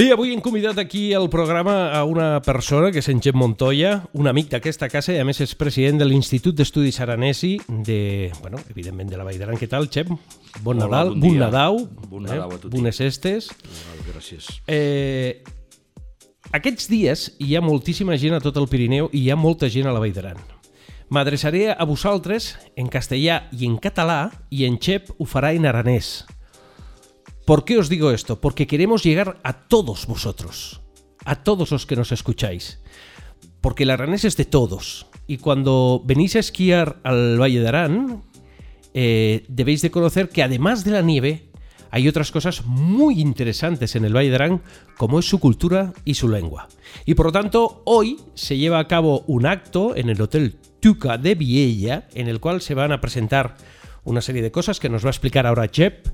Bé, avui hem convidat aquí al programa a una persona que és en Xep Montoya, un amic d'aquesta casa i a més és president de l'Institut d'Estudis Aranesi de, bueno, evidentment de la Vall d'Aran. Què tal, Xep? Bon Hola, Nadal, bon bon. Nadal, Bon Nadal a tothom. bones estes. Gràcies. Eh, aquests dies hi ha moltíssima gent a tot el Pirineu i hi ha molta gent a la Vall d'Aran. M'adreçaré a vosaltres en castellà i en català y en Xep ho farà en aranès. ¿Por qué os digo esto? Porque queremos llegar a todos vosotros, a todos los que nos escucháis. Porque el aranés es de todos. Y cuando venís a esquiar al Valle de Arán, eh, debéis de conocer que además de la nieve, hay otras cosas muy interesantes en el Valle de Arán, como es su cultura y su lengua. Y por lo tanto, hoy se lleva a cabo un acto en el Hotel Tuca de Viella, en el cual se van a presentar una serie de cosas que nos va a explicar ahora Chep.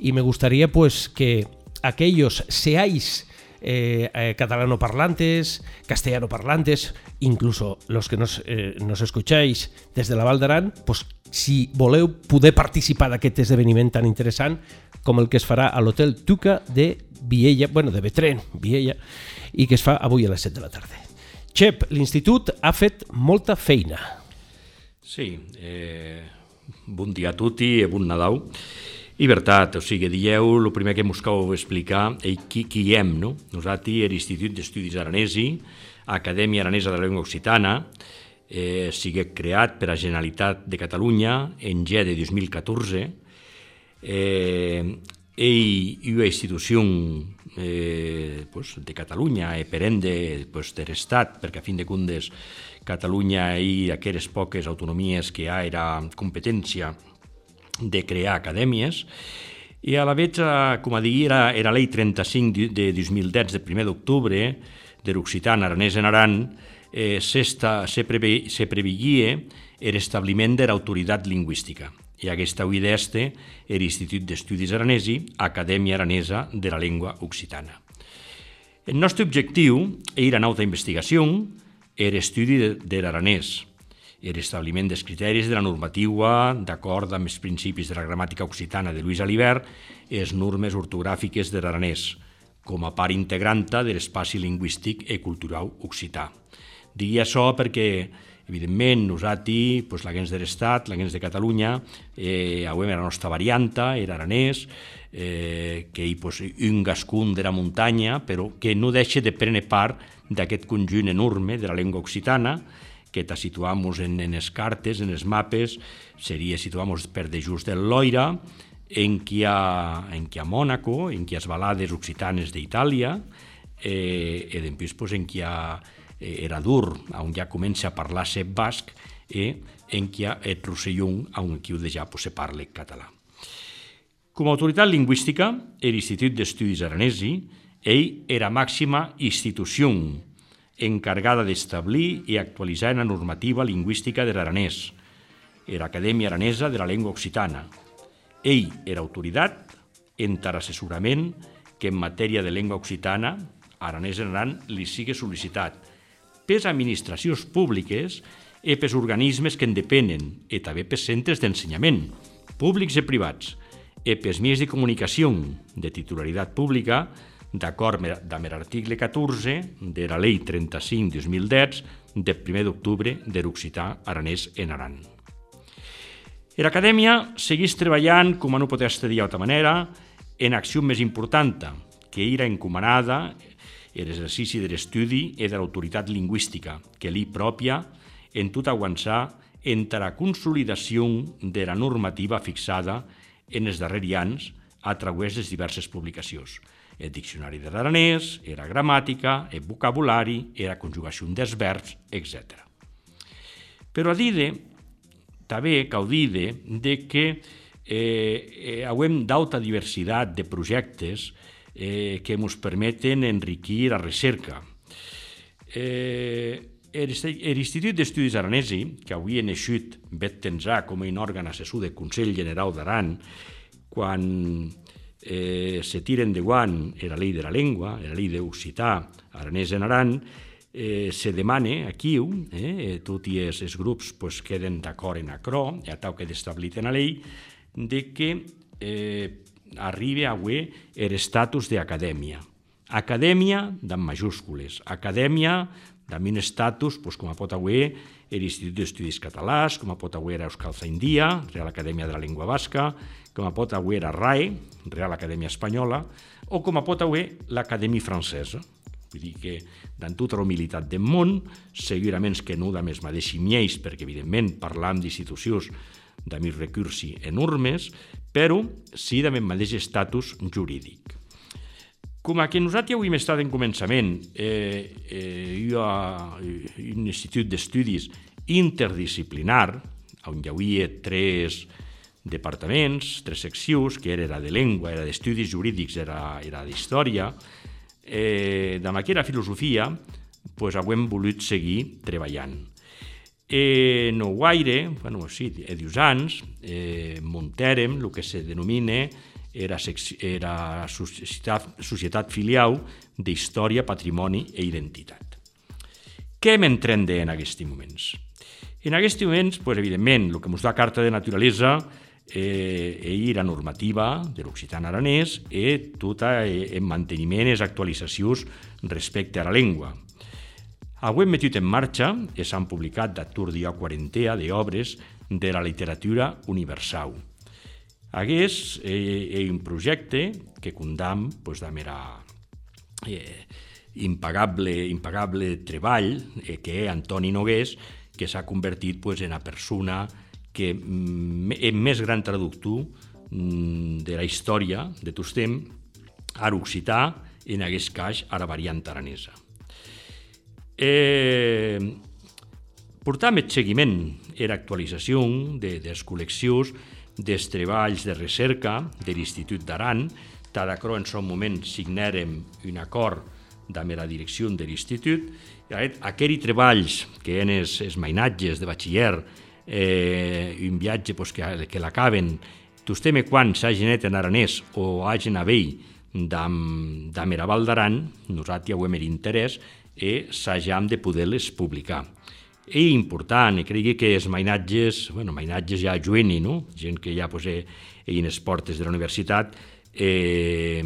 Y me gustaría pues que aquellos seáis eh, eh, catalano parlantes, castellano parlantes, incluso los que nos, eh, nos escucháis desde la Val d'Aran, pues, si voleu poder participar d'aquest esdeveniment tan interessant com el que es farà a l'Hotel Tuca de Viella, bueno, de Betren, Viella, i que es fa avui a les 7 de la tarda. Xep, l'institut ha fet molta feina. Sí, eh, bon dia a tutti e bon Nadal. I veritat, o sigui, dieu, el primer que mos cal explicar és qui, qui hem, no? Nosaltres, l'Institut d'Estudis Aranesi, Acadèmia Aranesa de la Llengua Occitana, eh, sigue creat per la Generalitat de Catalunya en G de 2014, eh, ei una institució eh, pues, de Catalunya e per ende pues, de l'Estat, perquè a fin de comptes Catalunya i aquelles poques autonomies que ha era competència de crear acadèmies, i a la eh, com a dir, era, era llei 35 de 2010 de 1 d'octubre de l'Occitan Aranès en Aran, eh, se, preve, se preveia l'establiment de l'autoritat lingüística. I aquesta idea este l'Institut d'Estudis Aranesi, Acadèmia Aranesa de la Llengua Occitana. El nostre objectiu era una alta investigació, era estudi de, de l'aranès, era establiment dels criteris de la normativa d'acord amb els principis de la gramàtica occitana de Lluís Alibert i les normes ortogràfiques de l'aranès, com a part integranta de l'espai lingüístic i cultural occità. Digui això perquè, evidentment, nosaltres, pues, la gens de l'Estat, la gens de Catalunya, eh, avui la nostra varianta, era aranès, eh, que hi pues, un gascun de la muntanya, però que no deixa de prendre part d'aquest conjunt enorme de la llengua occitana, que ta situamos en, en les cartes, en els mapes, seria situamos per de just del Loira, en qui ha, en qui ha Mònaco, en qui les balades occitanes d'Itàlia, eh, i després pues, en qui ha eh, Eradur, on ja comença a parlar sep basc, i en qui ha et Rossellón, on qui de ja pues, se parla català. Com a autoritat lingüística, l'Institut d'Estudis Aranesi, ell era màxima institució encargada d'establir i actualitzar la normativa lingüística de l'aranès, era Acadèmia Aranesa de la Llengua Occitana. Ell era autoritat en tar assessorament que en matèria de llengua occitana, aranès en aran, li sigui sol·licitat pes administracions públiques i pes organismes que en depenen, i també pes centres d'ensenyament, públics i privats, i pes mitjans de comunicació de titularitat pública, d'acord amb l'article 14 de la llei 35-2010 de 1 d'octubre de l'occità aranès en Aran. L'acadèmia segueix treballant, com no pot estar d'altra manera, en acció més important, que era encomanada l'exercici de l'estudi i de l'autoritat lingüística, que li pròpia en tot aguançar entre la consolidació de la normativa fixada en els darrers anys a través de diverses publicacions. El diccionari de l'aranès, era gramàtica, el vocabulari, era conjugació dels verbs, etc. Però a dir també cal dir de que eh, eh, hauem d'alta diversitat de projectes eh, que ens permeten enriquir la recerca. Eh, L'Institut d'Estudis Aranesi, que avui ha naixut vet tensar com un òrgan assessor del Consell General d'Aran, quan eh, se tiren de guant la llei de la llengua, la llei d'occità aranès en Aran, eh, se demana aquí, eh, tots els, els grups pues, queden d'acord en acrò, ja tal que d'establit en la llei, de que eh, arribi a avui l'estatus d'acadèmia. Acadèmia d'en majúscules, acadèmia amb un estatus pues, com a pot haver l'Institut d'Estudis Catalans, com a pot haver Euskal Zaindia, Real Acadèmia de la Llengua Basca, com a pot haver a RAE, Real Acadèmia Espanyola, o com a pot haver l'Acadèmia Francesa. Vull dir que, d'en tota la humilitat del món, segurament que no de més mateix mieix, perquè evidentment parlam d'institucions de més recursi enormes, però sí de més mateix estatus jurídic. Com que nosaltres avui hem estat en començament, eh, eh, jo a un institut d'estudis interdisciplinar, on hi havia tres departaments, tres seccions, que era de llengua, era d'estudis jurídics, era, era d'història, eh, amb aquella filosofia pues, hem volut seguir treballant. Eh, no guaire, bueno, sí, a dius anys, eh, munterem el que se denomina era, era societat, societat filial d'història, patrimoni i identitat. Què m'entrende en aquests moments? En aquests moments, pues, evidentment, el que ens da carta de naturalesa eh, i la normativa de l'occitan aranès i tota eh, en manteniment i actualitzacions respecte a la llengua. Avui hem metut en marxa i s'han publicat d'actur dia quarantea d'obres de la literatura universal hagués eh, un projecte que condam pues, de mera eh, impagable, impagable treball eh, que Antoni Nogués, que s'ha convertit pues, en la persona que mm, és més gran traductor mm, de la història de tots temps, a l'occità, en aquest cas a la variant aranesa. Eh, portam el seguiment i l'actualització de, de les col·leccions dels treballs de recerca de l'Institut d'Aran. Tadacro en son moment signarem un acord amb la direcció de l'Institut. Aquells treballs que eren els, els mainatges de batxiller, eh, un viatge pues, que, que l'acaben, tostem quan s'hagin anat en aranès o hagin a vell d'am era Val d'Aran, nosaltres ho hem interès i s'hagam de poder-les publicar i important, i cregui que els mainatges, bueno, mainatges ja jueni, no? gent que ja pues, eh, en les portes de la universitat, eh,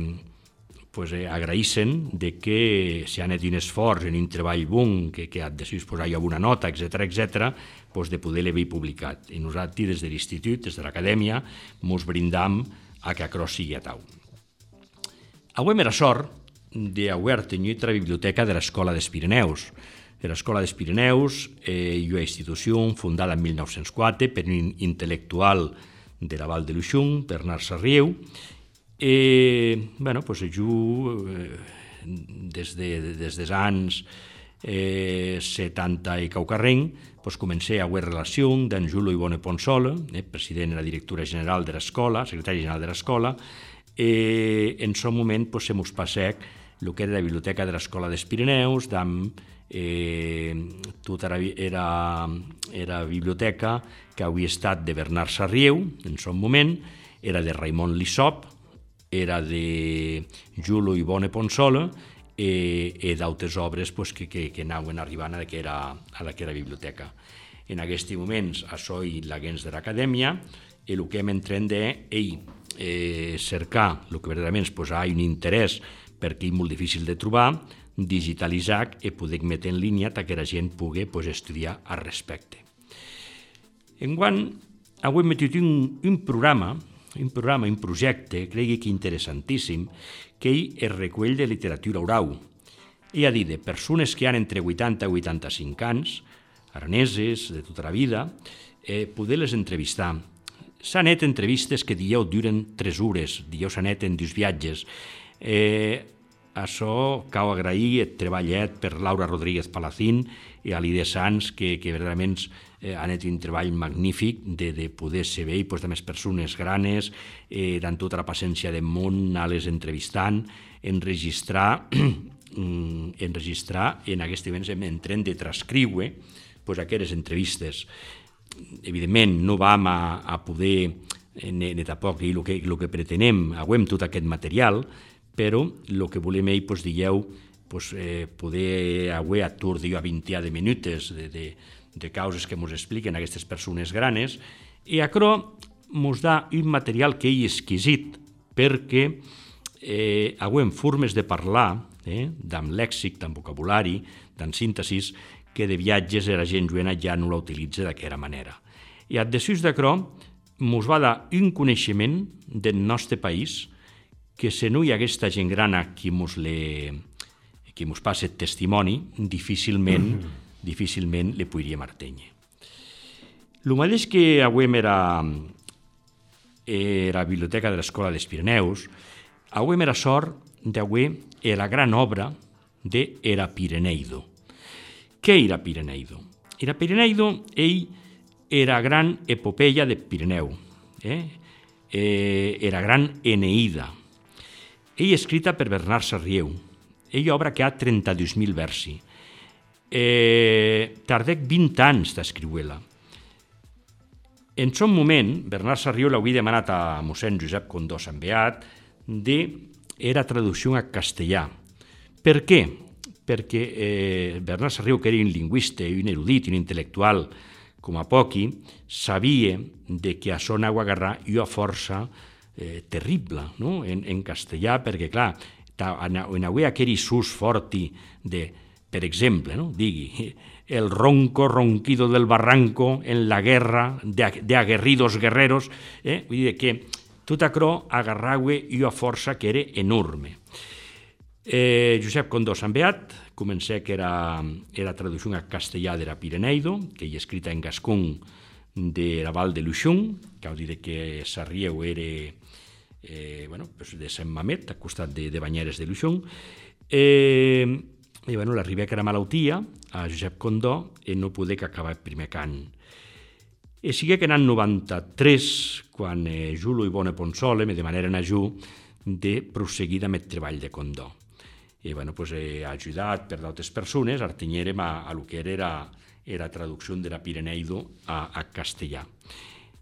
pues, eh, agraïssen de que si han fet un esforç en un treball bon, que, que ha de posar alguna nota, etc etc, pues, de poder l'haver publicat. I nosaltres, des de l'institut, des de l'acadèmia, ens brindam a que acrò sigui a tau. Avui era sort d'haver tingut la biblioteca de l'Escola dels Pirineus, de l'Escola dels Pirineus, eh, una institució fundada en 1904 per un intel·lectual de la Val de Luixung, Bernard Sarrieu. Eh, bueno, pues, jo, eh, des, de, des dels anys eh, 70 i caucarrenc, pues, comencé a haver relació d'en Julo Ibone Ponsola, eh, president de la directora general de l'escola, secretari general de l'escola, eh, en son moment pues, se mos passec el que era la biblioteca de l'escola dels Pirineus, d'amb eh, tot era, era, era biblioteca que havia estat de Bernard Sarrieu, en son moment, era de Raimon Lissop, era de Julo Ibone Ponsola, e, e d'altres obres pues, que, que, que anaven arribant a la que era, a la que era biblioteca. En aquests moments, a soy l'agents de l'acadèmia, i el que hem entret és eh, cercar el que verdaderament pues, ha un interès perquè és molt difícil de trobar, digitalitzar i poder metre en línia perquè la gent pugui pues, estudiar al respecte. Enguany, avui hem metut un, un programa, un programa, un projecte, cregui que interessantíssim, que ell es recull de literatura oral. I ha dit de persones que han entre 80 i 85 anys, araneses, de tota la vida, eh, poder-les entrevistar. S'han net entrevistes que dieu duren 3 hores, dieu s'han net en dos viatges. Eh, això cau agrair el treballet per Laura Rodríguez Palacín i a l'Ide Sans, que, que verdaderament eh, han fet un treball magnífic de, de poder ser bé, pues, de més persones granes, eh, amb tota la paciència del món, anar-les entrevistant, enregistrar, enregistrar en aquest event en tren de transcriure pues, aquelles entrevistes. Evidentment, no vam a, a poder eh, ni, ni tampoc el que, el que pretenem, aguem tot aquest material, però el que volem ell, doncs, dieu, doncs, eh, poder avui a tur a 20 de minutes de, de, de causes que ens expliquen aquestes persones granes, i acro ens da un material que ell exquisit, perquè eh, avui formes de parlar eh? d'am lèxic, d'am vocabulari, d'am síntesis, que de viatges era gent juena ja no la utilitza d'aquesta manera. I a desús d'aquò, mos va dar un coneixement del nostre país que si no hi hagués gent grana qui mos, le, qui mos passa testimoni, difícilment, mm -hmm. difícilment le podríem artenye. El mateix que avui era, era biblioteca de l'Escola dels Pirineus, avui era sort d'avui era gran obra de Era Pireneido. Què era Pireneido? Era Pireneido, ell era gran epopeia de Pirineu, eh? eh, era gran Eneida. Ell escrita per Bernard Sarrieu. Ell obra que ha 32.000 versi. Eh, tardec 20 anys d'escriure-la. En son moment, Bernard Sarrieu l'havia demanat a mossèn Josep Condó Sant Beat de era traducció a castellà. Per què? Perquè eh, Bernard Sarrieu, que era un lingüista, un erudit, un intel·lectual, com a poqui, sabia de que a son agua agarrar una força terrible no? en, en castellà, perquè, clar, en avui aquell sus forti de, per exemple, no? digui, el ronco ronquido del barranco en la guerra de, de aguerridos guerreros, eh? vull dir que tot això agarraue una força que era enorme. Eh, Josep Condó Sant Beat, comencé que era, era traducció a castellà de la Pireneido, que hi escrita en gascon de la Val de Luixun, que vol dir que Sarrieu era eh, bueno, pues de Sant Mamet, al costat de, de Banyeres de Luixun. Eh, i bueno, l'arribé que era malaltia a Josep Condó i no poder que acabar el primer cant. I sigue que en l'any 93, quan eh, Julo i Bona Ponsole me demanaren a Ju de proseguir amb el treball de Condó i bueno, pues, he ajudat per d'altres persones, artenyérem a, a lo que era era traducció de la Pireneido a, a castellà.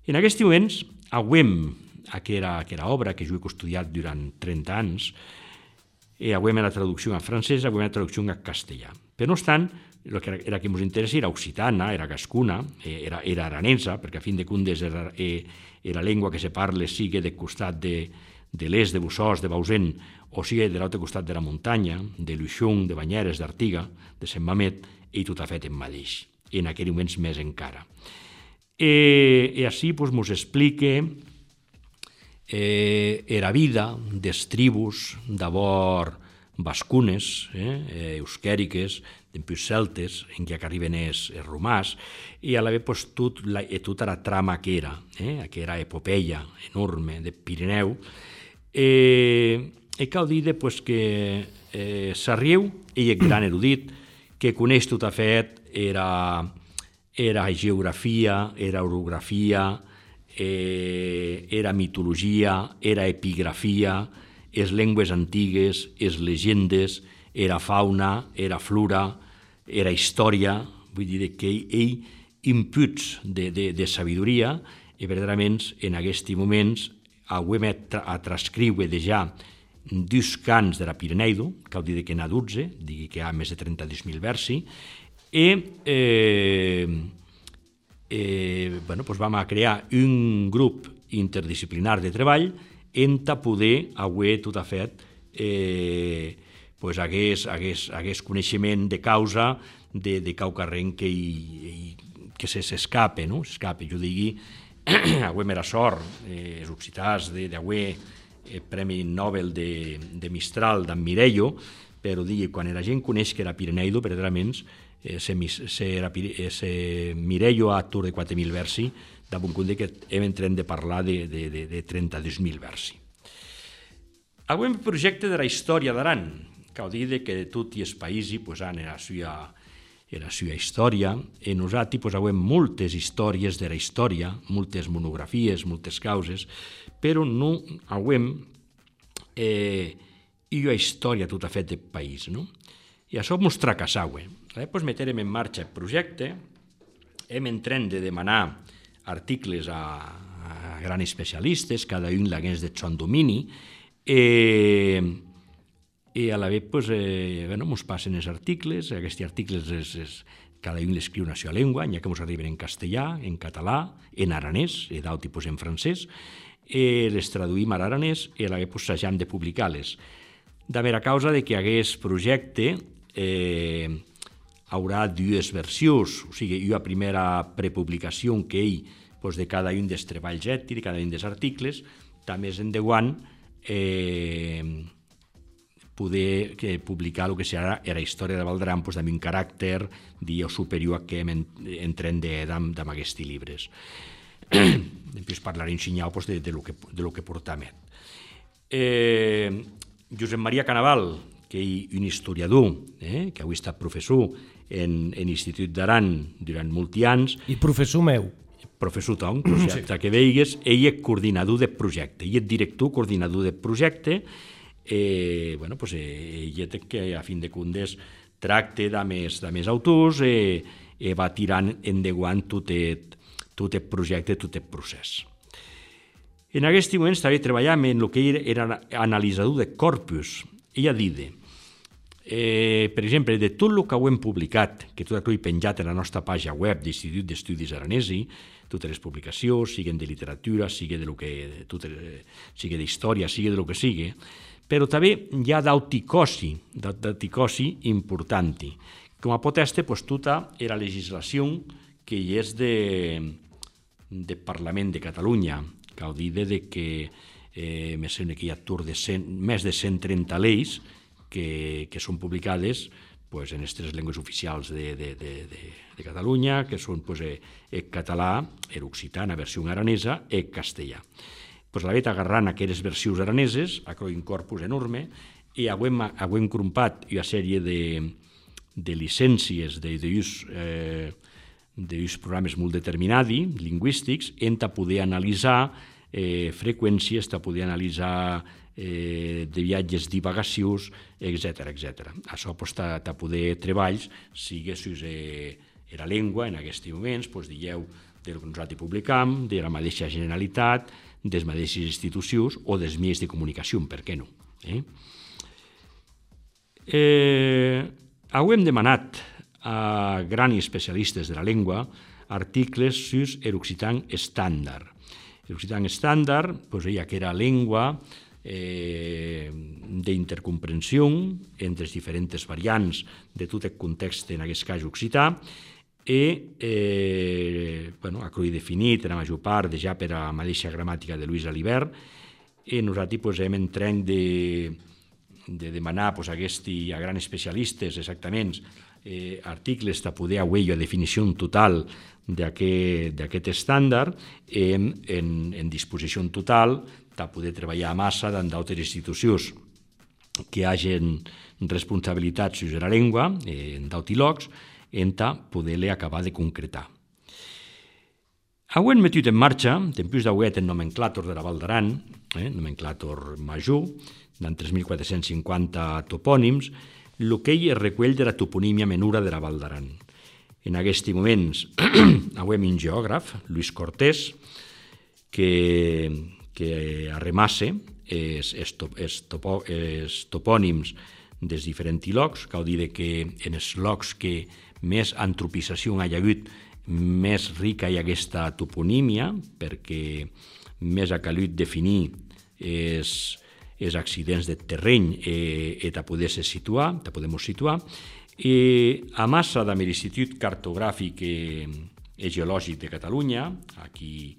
En aquests moments, auem aquera, aquera obra que jo he estudiat durant 30 anys, e auem la traducció en francès, auem la traducció en castellà. Per no obstant, el que era, que ens interessa era occitana, era gascuna, era, era aranesa, perquè a fin de comptes era, era llengua que se parla sigue de costat de, de l'est de Bussós, de Bausent, o sigui de l'altre costat de la muntanya, de Luixung, de Banyeres, d'Artiga, de Sant Mamet, i tot ha fet en mateix, i en aquells moments més encara. E, e així pues, mos explique eh, era vida des tribus d'abord bascunes, eh, euskèriques, d'empús celtes, en què arriben els, els romàs, i a la vegada pues, tot la, tota la trama que era, eh, que era epopeia enorme de Pirineu, Eh, e cal dir pues, que eh, Sarrieu, ell és gran erudit, que coneix tot a fet, era, era geografia, era orografia, eh, era mitologia, era epigrafia, les llengües antigues, les legendes, era fauna, era flora, era història, vull dir que ell, ell imputs de, de, de sabidoria i verdaderament en aquests moments auem a transcriure ja dus cants de la Pireneido, que ho dir que n'ha 12, digui que hi ha més de 32.000 versi, i eh, eh, bueno, pues vam a crear un grup interdisciplinar de treball en ta poder avui tot ha fet eh, pues hagués, hagués, hagués coneixement de causa de, de cau carrent que, i, que s'escape, no? s'escape. Jo digui, avui m'era sort, eh, els occitans d'avui, eh, Premi Nobel de, de Mistral, d'en Mireio, però digui, quan era gent coneix que era Pireneido, verdaderament, eh, se, se, era, eh, se Mireio a Tour de 4.000 versi, bon compte que hem entrat de parlar de, de, de, de 32.000 versi. Avui projecte de la història d'Aran, que ho dir que tot i els països pues, han la seva la sua història, e nosaltres posauem moltes històries de la història, moltes monografies, moltes causes, però no auem eh, una història tota fet de país. No? I això mos tracassaue. Eh? Pues meterem en marxa el projecte, hem entrat de demanar articles a, a grans especialistes, cada un l'hagués de son domini, eh, i a la vegada pues, eh, bueno, passen els articles, aquests articles és, és, cada un l'escriu una seva llengua, ja que mos arriben en castellà, en català, en aranès, i d'altre pues, en francès, i les traduïm a l'aranès i a la vegada pues, s'hagam de publicar-les de mera causa de que hagués projecte eh, haurà dues versions, o sigui, una primera prepublicació que ell pues, de cada un dels treballs ètics, de cada un dels articles, també és endavant eh, poder que publicar el que serà era història de Valdran pues, amb un caràcter dia superior a que entren de, amb, aquests llibres. Després parlaré en Xinyau pues, de, de, lo que, de lo que portamet. Eh, Josep Maria Canaval, que és un historiador, eh, que avui està professor en, en Institut d'Aran durant molts anys. I professor meu. Professor Tom, projecte sí. que veigues, ell és coordinador de projecte, ell és director coordinador de projecte, eh, bueno, pues, eh, ell que a fin de comptes tracte de més, de més autors eh, eh, va tirant endavant tot el, tot el projecte, tot el procés. En aquest moment estava treballant en el que era analitzador de corpus. Ella dide, eh, per exemple, de tot el que ho hem publicat, que tot això he penjat a la nostra pàgina web d'Institut d'Estudis Aranesi, totes les publicacions, siguin de literatura, sigui de lo que, tot, sigui d'història, sigui de lo que sigui, però també hi ha d'auticosi, d'auticosi importanti. Com a poteste, pues, tota era legislació que hi és de, de Parlament de Catalunya, cal dir de que eh, me sembla que hi ha tur de 100, més de 130 lleis que, que són publicades pues, en les tres llengües oficials de, de, de, de, de Catalunya, que són pues, eh, el català, l'occità, versió aranesa, i castellà. Pues, la vet agarrant aquestes versions araneses, aquell corpus enorme, i haguem, haguem crumpat una sèrie de, de llicències de, eh, d'uns programes molt determinats, lingüístics, hem de poder analitzar eh, freqüències, de poder analitzar eh, de viatges divagacions, etc etc. Això pues, de poder treballs, sigui eh, era llengua en aquests moments, pues, dieu del que nosaltres publicam, de la mateixa Generalitat, de les mateixes institucions o dels mitjans de comunicació, per què no? Eh? Eh, hem demanat a grans especialistes de la llengua articles sus l'occitan estàndard. L'occitan estàndard, pues, ella que era llengua eh, d'intercomprensió entre les diferents variants de tot el context, en aquest cas occità, i eh, bueno, ha definit en la major part de ja per a la mateixa gramàtica de Lluís Alibert i nosaltres pues, hem entrenat de, de demanar pues, a, aquesti, a grans especialistes exactament eh, articles de poder haver la definició total d'aquest estàndard en, en, en disposició total de poder treballar a massa en d'altres institucions que hagin responsabilitats sobre la llengua, eh, en d'autilocs, en ta poder-le acabar de concretar. Hauen metut en marxa, tempus d'auet en nomenclàtor de la Val d'Aran, eh, nomenclàtor major, d'en 3.450 topònims, que ell recull de la toponímia menura de la Val d'Aran. En aquests moments avem un geògraf, Luis Cortés, que, que arremasse els, els, top, els, topo, els topònims dels diferents llocs, cal dir que en els llocs que més antropització hi ha hagut, més rica hi ha aquesta toponímia, perquè més ha calut definir els, els accidents de terreny eh, e ta poder se situar, ta podem situar, i a massa de l'Institut Cartogràfic i Geològic de Catalunya, aquí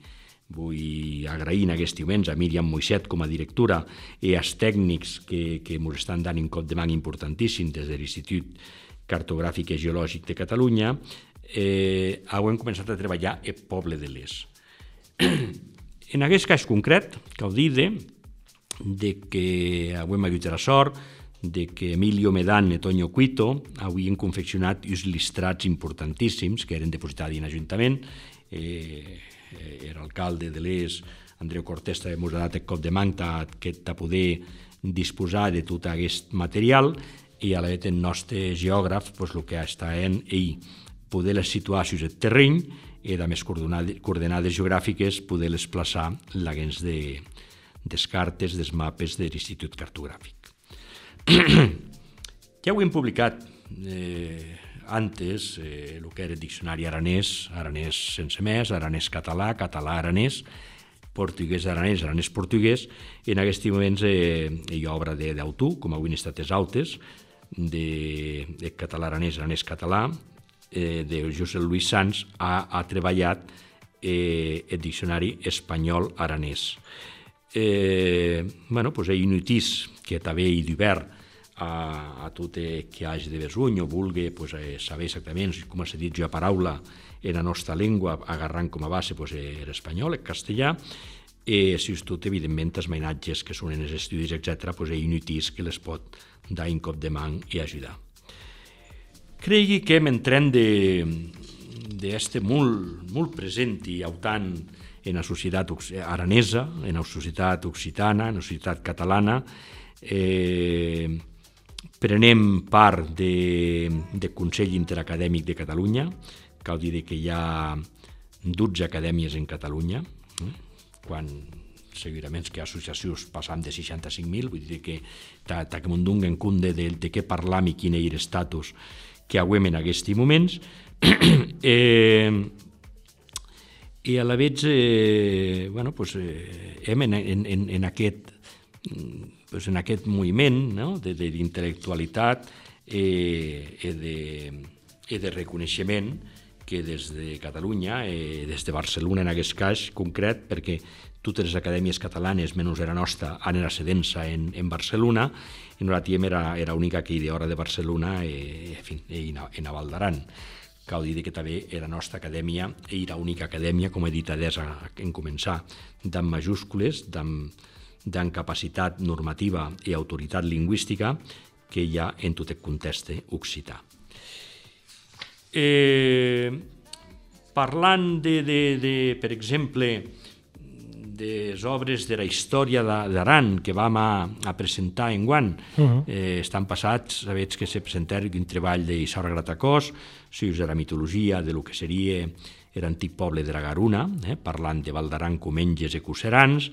vull agrair en aquest diumenge a Míriam Moixet com a directora i als tècnics que, que ens estan dant un cop de mà importantíssim des de l'Institut Cartogràfic i Geològic de Catalunya, eh, hem començat a treballar el poble de l'Es. en aquest cas concret, cal dir de que avui hem hagut la sort de que Emilio Medan i Toño Cuito havien confeccionat uns listrats importantíssims que eren depositats en Ajuntament. Eh, era alcalde de l'ES, Andreu Cortés també ens ha dat el cop de manta que de poder disposar de tot aquest material i a la vegada el nostre geògraf pues, el que està en ell poder les situar sobre el terreny i a més coordenades, coordenades geogràfiques poder-les plaçar l'agens de, des cartes, des mapes de l'Institut Cartogràfic. ja ho hem publicat eh, antes, eh, el que era el diccionari aranès, aranès sense més, aranès català, català aranès, portuguès aranès, aranès portuguès, en aquests moments eh, hi ha obra d'autor, com avui han estat les autes, de, de català aranès, aranès català, eh, de Josep Luis Sanz, ha, ha treballat eh, el diccionari espanyol-aranès. Eh, bueno, pues, hi inutis que també hi d'hivern a, a tot que hagi de besuny o vulgui pues, eh, saber exactament com s'ha dit jo a paraula en la nostra llengua, agarrant com a base pues, l'espanyol, el castellà, i si tot, evidentment, els mainatges que són en els estudis, etc., pues, hi inutis que les pot dar un cop de man i ajudar. Cregui que m'entrem d'este molt, molt present i autant en la societat aranesa, en la societat occitana, en la societat catalana, eh, prenem part de, de Consell Interacadèmic de Catalunya, cal dir que hi ha 12 acadèmies en Catalunya, eh? quan segurament que associacions passam de 65.000, vull dir que ta, ta que mundungen cunde de, de què parlam i quin és estatus que aguem en aquests moments. eh, I a la vegada, eh, bueno, pues, eh, hem en, en, en, aquest pues, en aquest moviment no? d'intel·lectualitat eh, i, de, i de reconeixement que des de Catalunya, eh, des de Barcelona en aquest cas concret, perquè totes les acadèmies catalanes, menys era nostra, han era sedença en, en Barcelona, i nosaltres era, era única que d'hora de Barcelona eh, en, en, en Val d'Aran. Cal dir que també era nostra acadèmia, era única acadèmia, com he dit adés en començar, d'en majúscules, d'en capacitat normativa i autoritat lingüística que hi ha en tot el context occità. Eh, parlant de, de, de, per exemple, de les obres de la història d'Aran que vam a, a presentar en Guant. Uh -huh. eh, estan passats, sabets que se presenta un treball d'Issaura Gratacós, si de la mitologia de lo que seria l'antic poble de la Garuna, eh, parlant de Valdaran, Comenges i Cuserans,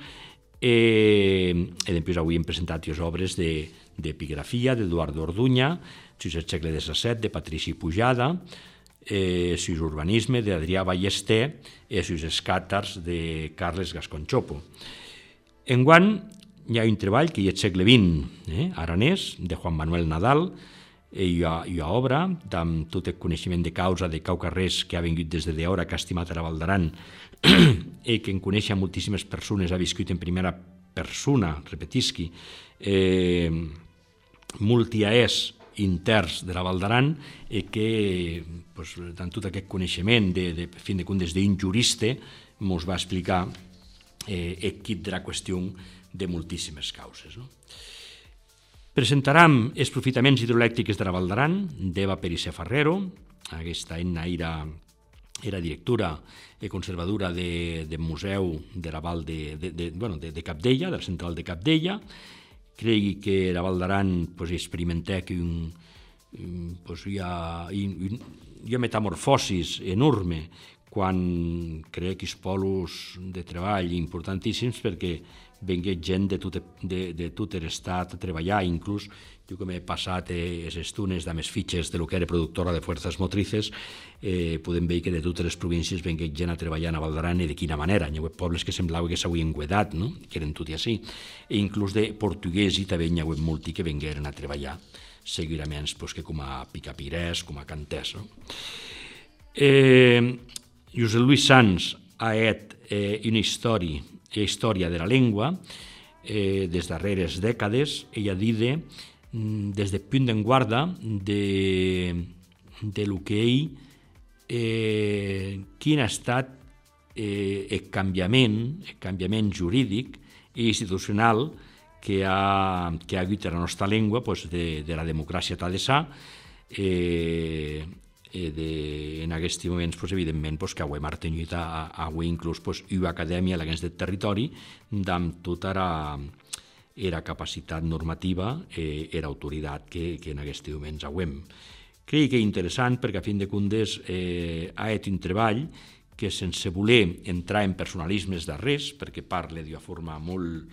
Eh, e després avui hem presentat les obres d'epigrafia de, d'Eduardo Orduña, sis el segle XVII, de Patrici Pujada, eh, sis urbanisme d'Adrià Ballester i sis escàtars de Carles Gasconchopo. Enguant hi ha un treball que hi és segle XX, eh, aranès, de Juan Manuel Nadal, i hi ha, hi ha obra amb tot el coneixement de causa de Cau Carrers que ha vingut des de d'hora, que ha estimat a la Valdaran i que en coneix moltíssimes persones, ha viscut en primera persona, repetisqui, eh, multiaès interns de la Valdaran i que pues, amb tot aquest coneixement de, de fin de comptes d'un jurista ens va explicar eh, kit de la qüestió de moltíssimes causes. No? Presentarem els profitaments hidroelèctrics de la Valdaran, d'Eva Perisse Ferrero, aquesta enna era, era directora i conservadora de, de museu de la Val de, de, de, bueno, de, de Capdella, de la central de Capdella. Cregui que la Val d'Aran pues, que un, pues, hi, ha, hi, ha metamorfosis enorme quan crea que polos de treball importantíssims perquè vengué gent de tot, de, de tot l'estat a treballar, inclús jo que m'he passat eh, les estunes de més fitxes de lo que era productora de fuerzas motrices, eh, podem veure que de totes les províncies vengué gent a treballar a Valdaran i de quina manera. Hi ha pobles que semblava que s'havien guedat, no? que eren tot i així. E inclús de portuguesi també hi ha molti que vengueren a treballar, segurament pues, que com a picapirès, com a cantès. No? Eh, Josep Luis Sanz ha et eh, una història història de la llengua eh, des darreres dècades, ella dide mm, des de punt d'en guarda de, de lo que ell eh, quin ha estat eh, el canviament, el canviament jurídic i institucional que ha, que ha hagut a la nostra llengua pues, de, de la democràcia tadessà eh, eh, de, en aquests moments, pues, evidentment, pues, que avui hem artenyit a, a, avui inclús pues, una acadèmia a l'agents del territori amb tota la, era capacitat normativa eh, era autoritat que, que en aquests moments avem. Crec que és interessant perquè a fin de comptes eh, ha estat un treball que sense voler entrar en personalismes de res, perquè parla d'una forma molt,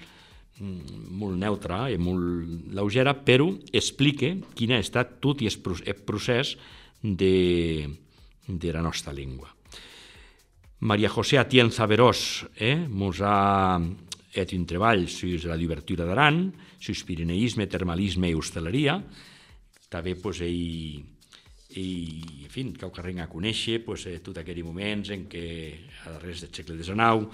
mm, molt neutra i molt lleugera, però explica quin ha estat tot i el procés de, de la nostra llengua. Maria José Atienza Verós eh, mos ha fet un treball sobre la divertura d'Aran, sobre pirineisme, termalisme i hostaleria. També pues, ell, ell, en fi, cau que a conèixer pues, eh, tot aquells moments en què a darrere del segle XIX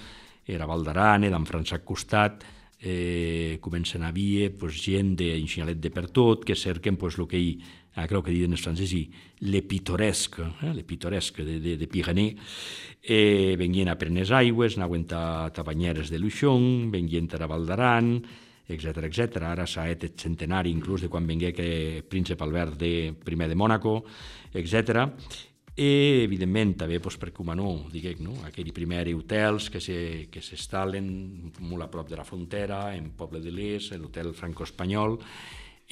era Val d'Aran, era en Francesc Costat, eh, comencen a haver pues, gent d'Enxinalet de per tot, que cerquen pues, el que ell, ah, creu que diuen els francesos, le pittoresque, eh, le pittoresque de, de, de Pyrénées, eh, venien a Prenes Aigües, anaven a Tabanyeres de Luixón, venien a Val d'Aran, etc etc. Ara s'ha et centenari inclús de quan vengué que príncep Albert de primer de Mònaco, etc. I, evidentment, també doncs, per Cumanó, diguem, no? aquell primer hotels que s'instal·len se, molt a prop de la frontera, en Poble de l'Es, l'hotel franco-espanyol,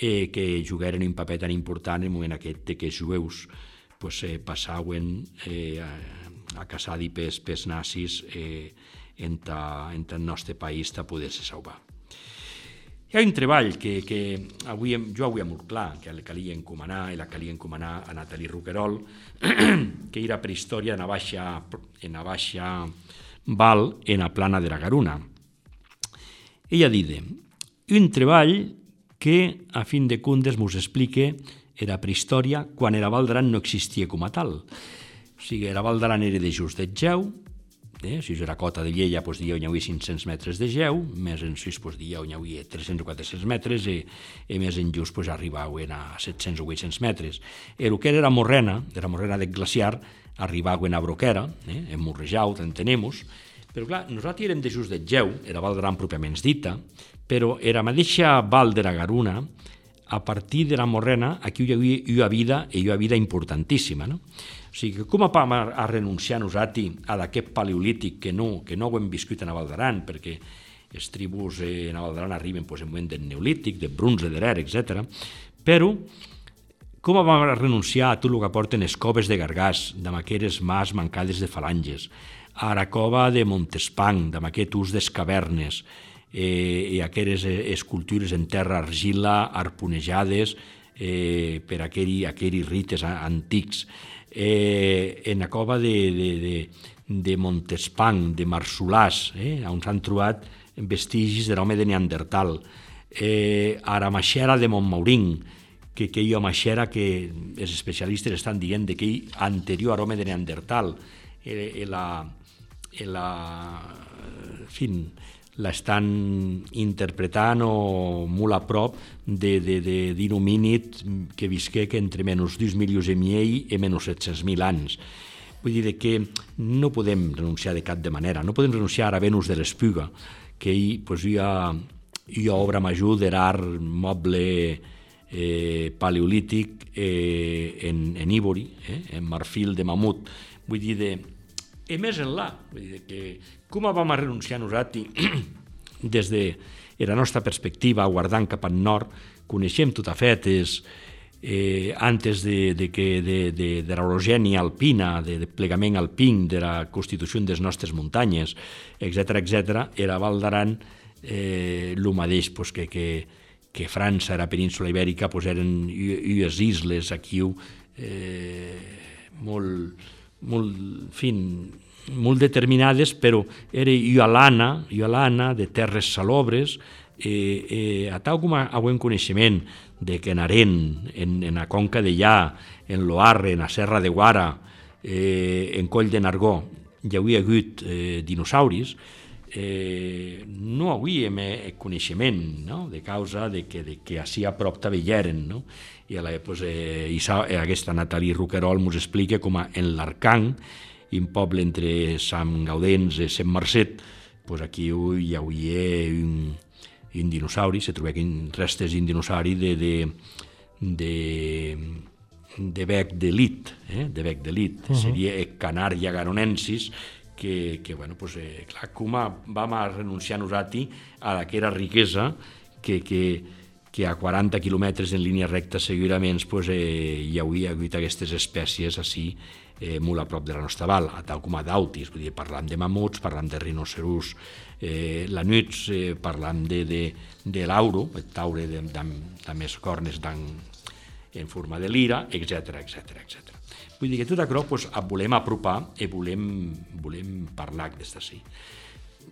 eh, que jugueren un paper tan important en el moment aquest de que els jueus pues, eh, passaven eh, a, a caçar pes, pes nazis eh, en, ta, en el nostre país ta poder-se salvar. Hi ha un treball que, que avui, jo avui molt clar, que la calia encomanar, i la calia encomanar a Nathalie Ruquerol, que era prehistòria en a baixa, en a baixa val en a plana de la Garuna. Ella dide, un treball que, a fin de cundes, mos explique era prehistòria quan era Val d'Aran no existia com a tal. O sigui, era Val d'Aran era de just de Geu, Eh? Si era cota de lleia, doncs, dia on hi havia 500 metres de geu, més en sis, doncs, dia on hi havia 300 o 400 metres, i, i més en just doncs, arribaven a 700 o 800 metres. El que era morrena, de la morrena del glaciar, arribaven a Broquera, eh? en Morrejau, entenemos, però clar, nosaltres érem de just de geu, era Val Gran pròpiament dita, però era mateixa Val de la Garuna, a partir de la morrena, aquí hi havia una vida, i una vida importantíssima, no? O sigui, com vam a, a renunciar nosaltres a d'aquest paleolític que no, que no ho hem viscut a Naval d'Aran, perquè els tribus eh, Naval d'Aran arriben pues, en moment del neolític, de bronze, d'erer, etc. Però com vam a renunciar a tot el que porten les coves de Gargàs, amb aquelles mas mancades de falanges, a la cova de Montespan, amb aquest ús des cavernes, eh, i aquelles eh, escultures en terra argila, arponejades, eh, per aquells aquell rites antics, eh, en la cova de, de, de, de Montespan, de Marsolàs, eh, on s'han trobat vestigis de l'home de Neandertal, eh, a la Maxera de Montmaurín, que, ha Maxera que els especialistes estan dient de que hi anterior a l'home de Neandertal, eh, eh, la, eh, la, en fin, l'estan interpretant o molt a prop d'un homínid que visqué que entre menys 2 milions i miei i menys 700.000 anys. Vull dir que no podem renunciar de cap de manera, no podem renunciar a Venus de l'Espuga, que hi, pues, hi, ha, hi ha obra major de l'art moble eh, paleolític eh, en, en Ívori, eh, en marfil de mamut. Vull dir, de, i més enlà, vull dir que com vam a renunciar nosaltres des de la nostra perspectiva, guardant cap al nord, coneixem tot a fetes, eh, antes de, de, que, de, de, de l'orogènia alpina, de, de plegament alpin, de la constitució de les nostres muntanyes, etc etc, era Val d'Aran eh, mateix pues, que, que, que França, la península ibèrica, pues, eren ues isles aquí eh, molt, molt, fin, molt determinades, però era iolana, iolana de terres salobres, eh, eh, tal com a buen coneixement de que en Aren, en, en la conca de Llà, en Loarre, en la Serra de Guara, eh, en Coll de Nargó, hi havia hagut eh, dinosauris, eh, no havíem eh, coneixement no? de causa de que, de que així a prop eren. No? I, a la, pues, eh, i eh, aquesta Nathalie Roquerol ens explica com a en l'Arcang, un poble entre Sant Gaudens i Sant Marcet, pues aquí hi havia un, un dinosauri, se troben restes d'un dinosauri de, de, de, de bec d'elit, eh? de bec d'elit, uh -huh. seria Canaria garonensis, que, que bueno, pues, eh, clar, com vam a renunciar a aquella riquesa que, que, que a 40 quilòmetres en línia recta segurament pues, eh, hi hauria hagut aquestes espècies així eh, molt a prop de la nostra val, a tal com a d'autis, vull dir, parlam de mamuts, parlam de rinocerus eh, lanuts, eh, parlam de, de, de l'auro, el taure de, de, de més cornes en forma de lira, etc etc etc. Vull dir que tot això pues, volem apropar i volem, volem parlar des d'ací.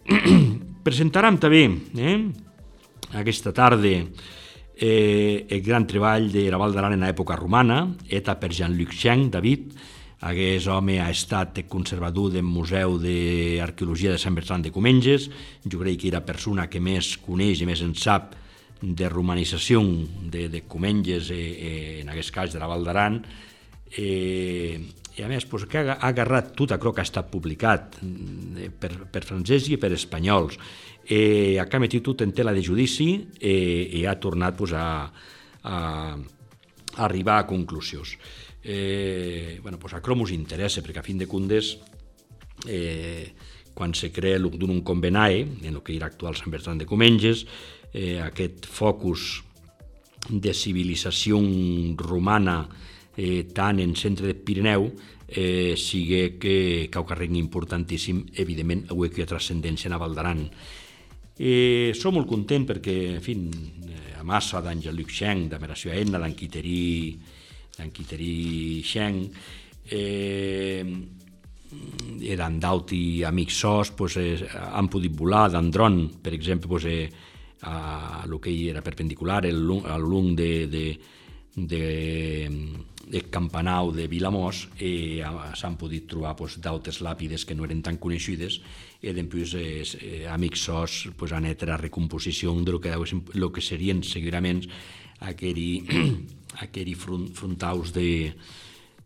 Presentarem també eh, aquesta tarda eh, el gran treball de la Val d'Aran en l'època romana, eta per Jean-Luc Cheng, David, Aquest home ha estat conservador del Museu d'Arqueologia de Sant Bertran de Comenges, jo crec que era persona que més coneix i més en sap de romanització de, de Comenges, eh, eh, en aquest cas de la Val d'Aran, eh, i a més pues, que ha, agarrat tot allò que ha estat publicat eh, per, per francès i per espanyols, eh, ha metit tot en tela de judici eh, i ha tornat pues, a, a, a arribar a conclusions. Eh, bueno, pues a Cromos interessa, perquè a fin de comptes, eh, quan se crea l'Ugdunum Convenae, en el que era actual Sant Bertran de Comenges, eh, aquest focus de civilització romana eh, tant en centre de Pirineu, eh, sigue que carrec importantíssim, evidentment, avui que hi ha transcendència en Val d'Aran. Eh, som molt content perquè, en fi, eh, a massa d'Àngel Luc Xeng, de Meració Enna, d'en Quiterí en Quiterí Xeng, eh, eren d'Auti amics sos, pues, eh, han pogut volar d'Andron, per exemple, pues, eh, a lo que era perpendicular, lung de, de, de, de Campanau de Vilamós eh, s'han pogut trobar pues, d'altres làpides que no eren tan coneixides i després eh, eh, amics sos pues, han etre a recomposició de lo que, lo que serien segurament aquell aquells frontaus de,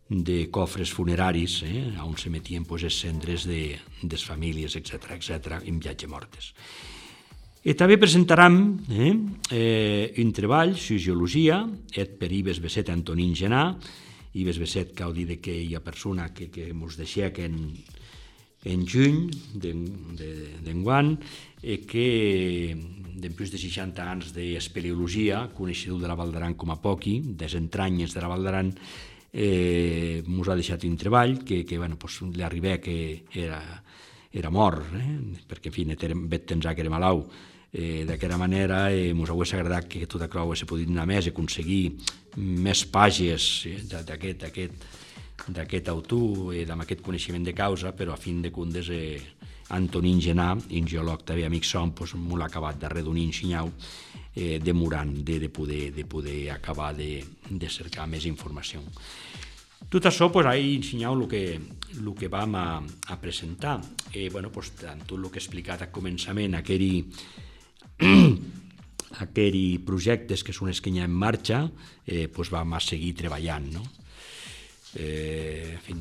de cofres funeraris, eh, on se metien pues, els cendres de, des famílies, etc etc en viatge mortes. I també presentarem eh, eh, un treball, Sociologia, et per Ives Besset Antonín Genà, Ives Besset cal dir que hi ha persona que, que ens deixa que en, en juny d'enguant, de, que després de 60 anys d'espeleologia, coneixedor de la Val d'Aran com a poqui, des entranyes de la Val d'Aran, eh, mos ha deixat un treball que, que bueno, pues, li arribà que era, era mort, eh? perquè, en fi, vet tens que era malau. Eh, D'aquesta manera, eh, mos hauria agradat que tot això hagués pogut anar més, aconseguir més pàgines eh, d'aquest d'aquest autor, eh, amb aquest coneixement de causa, però a fin de comptes eh, Antonín Genà, un geòleg també amic som, doncs, m'ho l'ha acabat de redonir ensenyau, eh, demorant de, de, poder, de poder acabar de, de cercar més informació. Tot això, pues, ahí ensenyau el que, el que vam a, a presentar. Eh, bueno, pues, tant tot el que he explicat al començament, aquell, aquell projectes que són els que hi ha en marxa, eh, pues, vam a seguir treballant, no? Eh, en fi,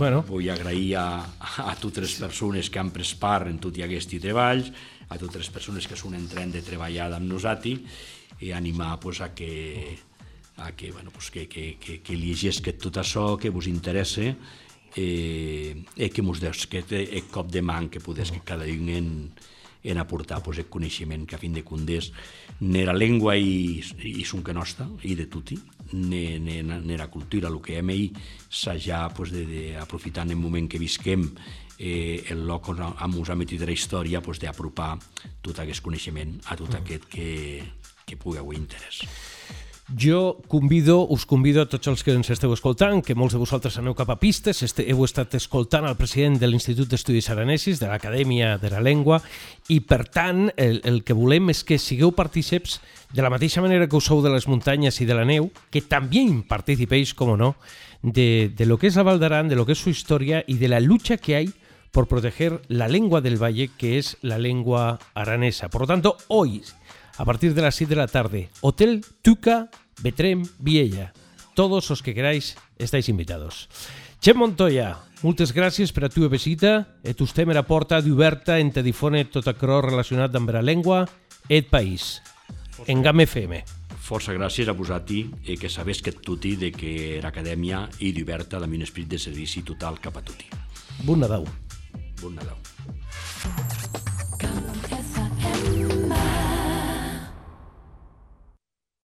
bueno. vull agrair a, a totes les persones que han pres part en tot i aquests treballs, a totes les persones que són entrant de treballar amb nosaltres i animar pues, a que, a que, bueno, pues, que, que, que, que que tot això que vos interessa eh, i que mos des que el cop de man que podés que cada un en, en aportar pues, el coneixement que a fin de comptes n'era llengua i, i son que nostra i de tutti n'era cultura el que hem ahir s'ha pues, de, de, aprofitant el moment que visquem eh, el lloc on hem usat metit la història pues, d'apropar tot aquest coneixement a tot mm. aquest que, que pugui haver interès. Jo convido, us convido a tots els que ens esteu escoltant, que molts de vosaltres aneu cap a pistes, este, heu estat escoltant el president de l'Institut d'Estudis Aranesis, de l'Acadèmia de la Llengua, i per tant el, el que volem és que sigueu partíceps de la mateixa manera que ho sou de les muntanyes i de la neu, que també participéis, com no, de, de lo que és la Val d'Aran, de lo que és su història i de la lucha que hay por proteger la lengua del valle, que es la lengua aranesa. Por lo tanto, hoy a partir de las 7 de la tarde. Hotel Tuca Betrem Viella. Todos os que queráis estáis invitados. Che Montoya, moltes gràcies per a tu visita e tu estem a porta d'oberta en te difone tot acrò relacionat amb la llengua et país. En GAM FM. Força gràcies a vosaltres i que sabés que tutti de que l'acadèmia i d'oberta amb un esperit de servici total cap a tutti. Bon Nadal. Bon Nadal.